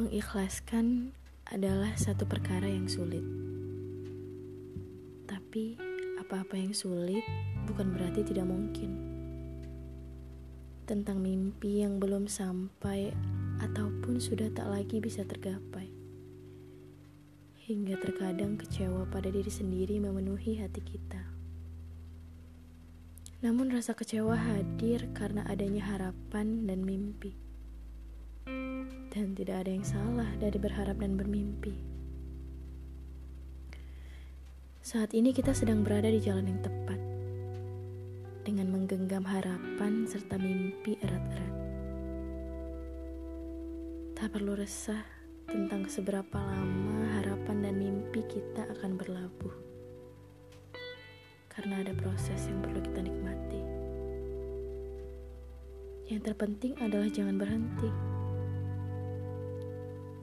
Mengikhlaskan adalah satu perkara yang sulit. Tapi apa-apa yang sulit bukan berarti tidak mungkin. Tentang mimpi yang belum sampai ataupun sudah tak lagi bisa tergapai. Hingga terkadang kecewa pada diri sendiri memenuhi hati kita. Namun rasa kecewa hadir karena adanya harapan dan mimpi. Dan tidak ada yang salah dari berharap dan bermimpi. Saat ini kita sedang berada di jalan yang tepat. Dengan menggenggam harapan serta mimpi erat-erat. Tak perlu resah tentang seberapa lama harapan dan mimpi kita akan berlabuh. Karena ada proses yang perlu kita nikmati. Yang terpenting adalah jangan berhenti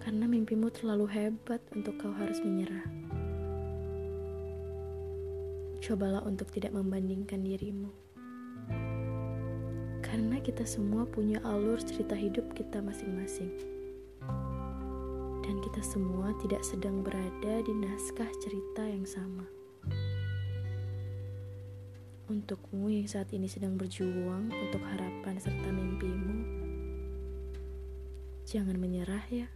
karena mimpimu terlalu hebat untuk kau harus menyerah. Cobalah untuk tidak membandingkan dirimu, karena kita semua punya alur cerita hidup kita masing-masing, dan kita semua tidak sedang berada di naskah cerita yang sama. Untukmu yang saat ini sedang berjuang untuk harapan serta mimpimu, jangan menyerah ya.